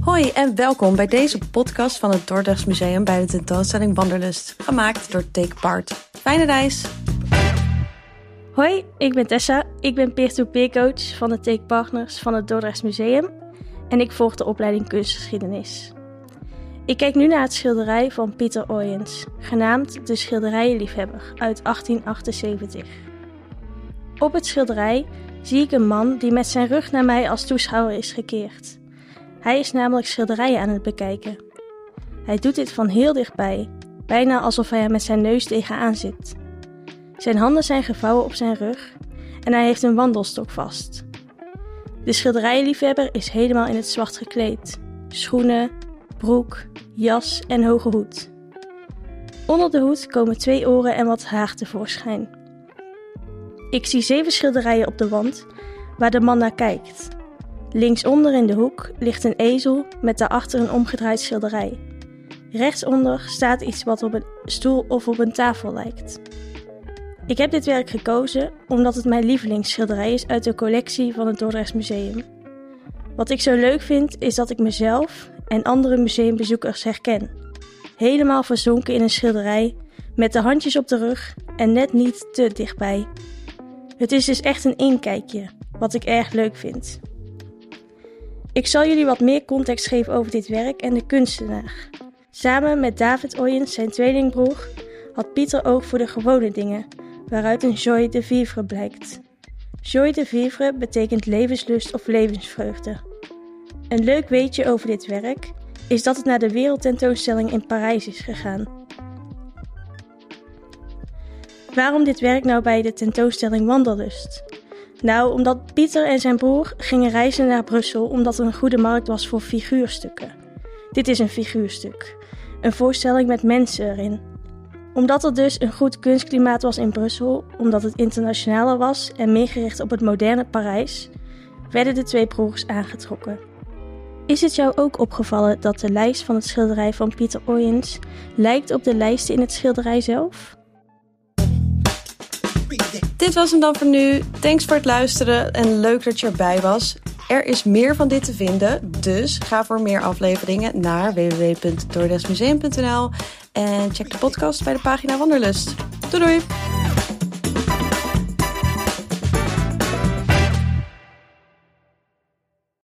Hoi en welkom bij deze podcast van het Dordrechts Museum bij de tentoonstelling Wanderlust, gemaakt door Take Part. Fijne reis! Hoi, ik ben Tessa. Ik ben peer-to-peer coach van de Take Partners van het Dordrechts Museum en ik volg de opleiding kunstgeschiedenis. Ik kijk nu naar het schilderij van Pieter Oyens, genaamd De Schilderijenliefhebber uit 1878. Op het schilderij zie ik een man die met zijn rug naar mij als toeschouwer is gekeerd. Hij is namelijk schilderijen aan het bekijken. Hij doet dit van heel dichtbij, bijna alsof hij er met zijn neus tegenaan zit. Zijn handen zijn gevouwen op zijn rug en hij heeft een wandelstok vast. De schilderijenliefhebber is helemaal in het zwart gekleed: schoenen, broek, jas en hoge hoed. Onder de hoed komen twee oren en wat haar tevoorschijn. Ik zie zeven schilderijen op de wand waar de man naar kijkt. Linksonder in de hoek ligt een ezel met daarachter een omgedraaid schilderij. Rechtsonder staat iets wat op een stoel of op een tafel lijkt. Ik heb dit werk gekozen omdat het mijn lievelingsschilderij is uit de collectie van het Dordrechts Museum. Wat ik zo leuk vind is dat ik mezelf en andere museumbezoekers herken. Helemaal verzonken in een schilderij, met de handjes op de rug en net niet te dichtbij. Het is dus echt een inkijkje, wat ik erg leuk vind. Ik zal jullie wat meer context geven over dit werk en de kunstenaar. Samen met David Oyens, zijn tweelingbroer, had Pieter oog voor de gewone dingen, waaruit een joie de vivre blijkt. Joie de vivre betekent levenslust of levensvreugde. Een leuk weetje over dit werk is dat het naar de wereldtentoonstelling in Parijs is gegaan. Waarom dit werk nou bij de tentoonstelling Wanderlust? Nou, omdat Pieter en zijn broer gingen reizen naar Brussel omdat er een goede markt was voor figuurstukken. Dit is een figuurstuk. Een voorstelling met mensen erin. Omdat er dus een goed kunstklimaat was in Brussel, omdat het internationaler was en meer gericht op het moderne Parijs, werden de twee broers aangetrokken. Is het jou ook opgevallen dat de lijst van het schilderij van Pieter Oyens lijkt op de lijsten in het schilderij zelf? Dit was hem dan voor nu. Thanks voor het luisteren en leuk dat je erbij was. Er is meer van dit te vinden, dus ga voor meer afleveringen naar www.dordrechtsmuseum.nl en check de podcast bij de pagina Wanderlust. Doei doei!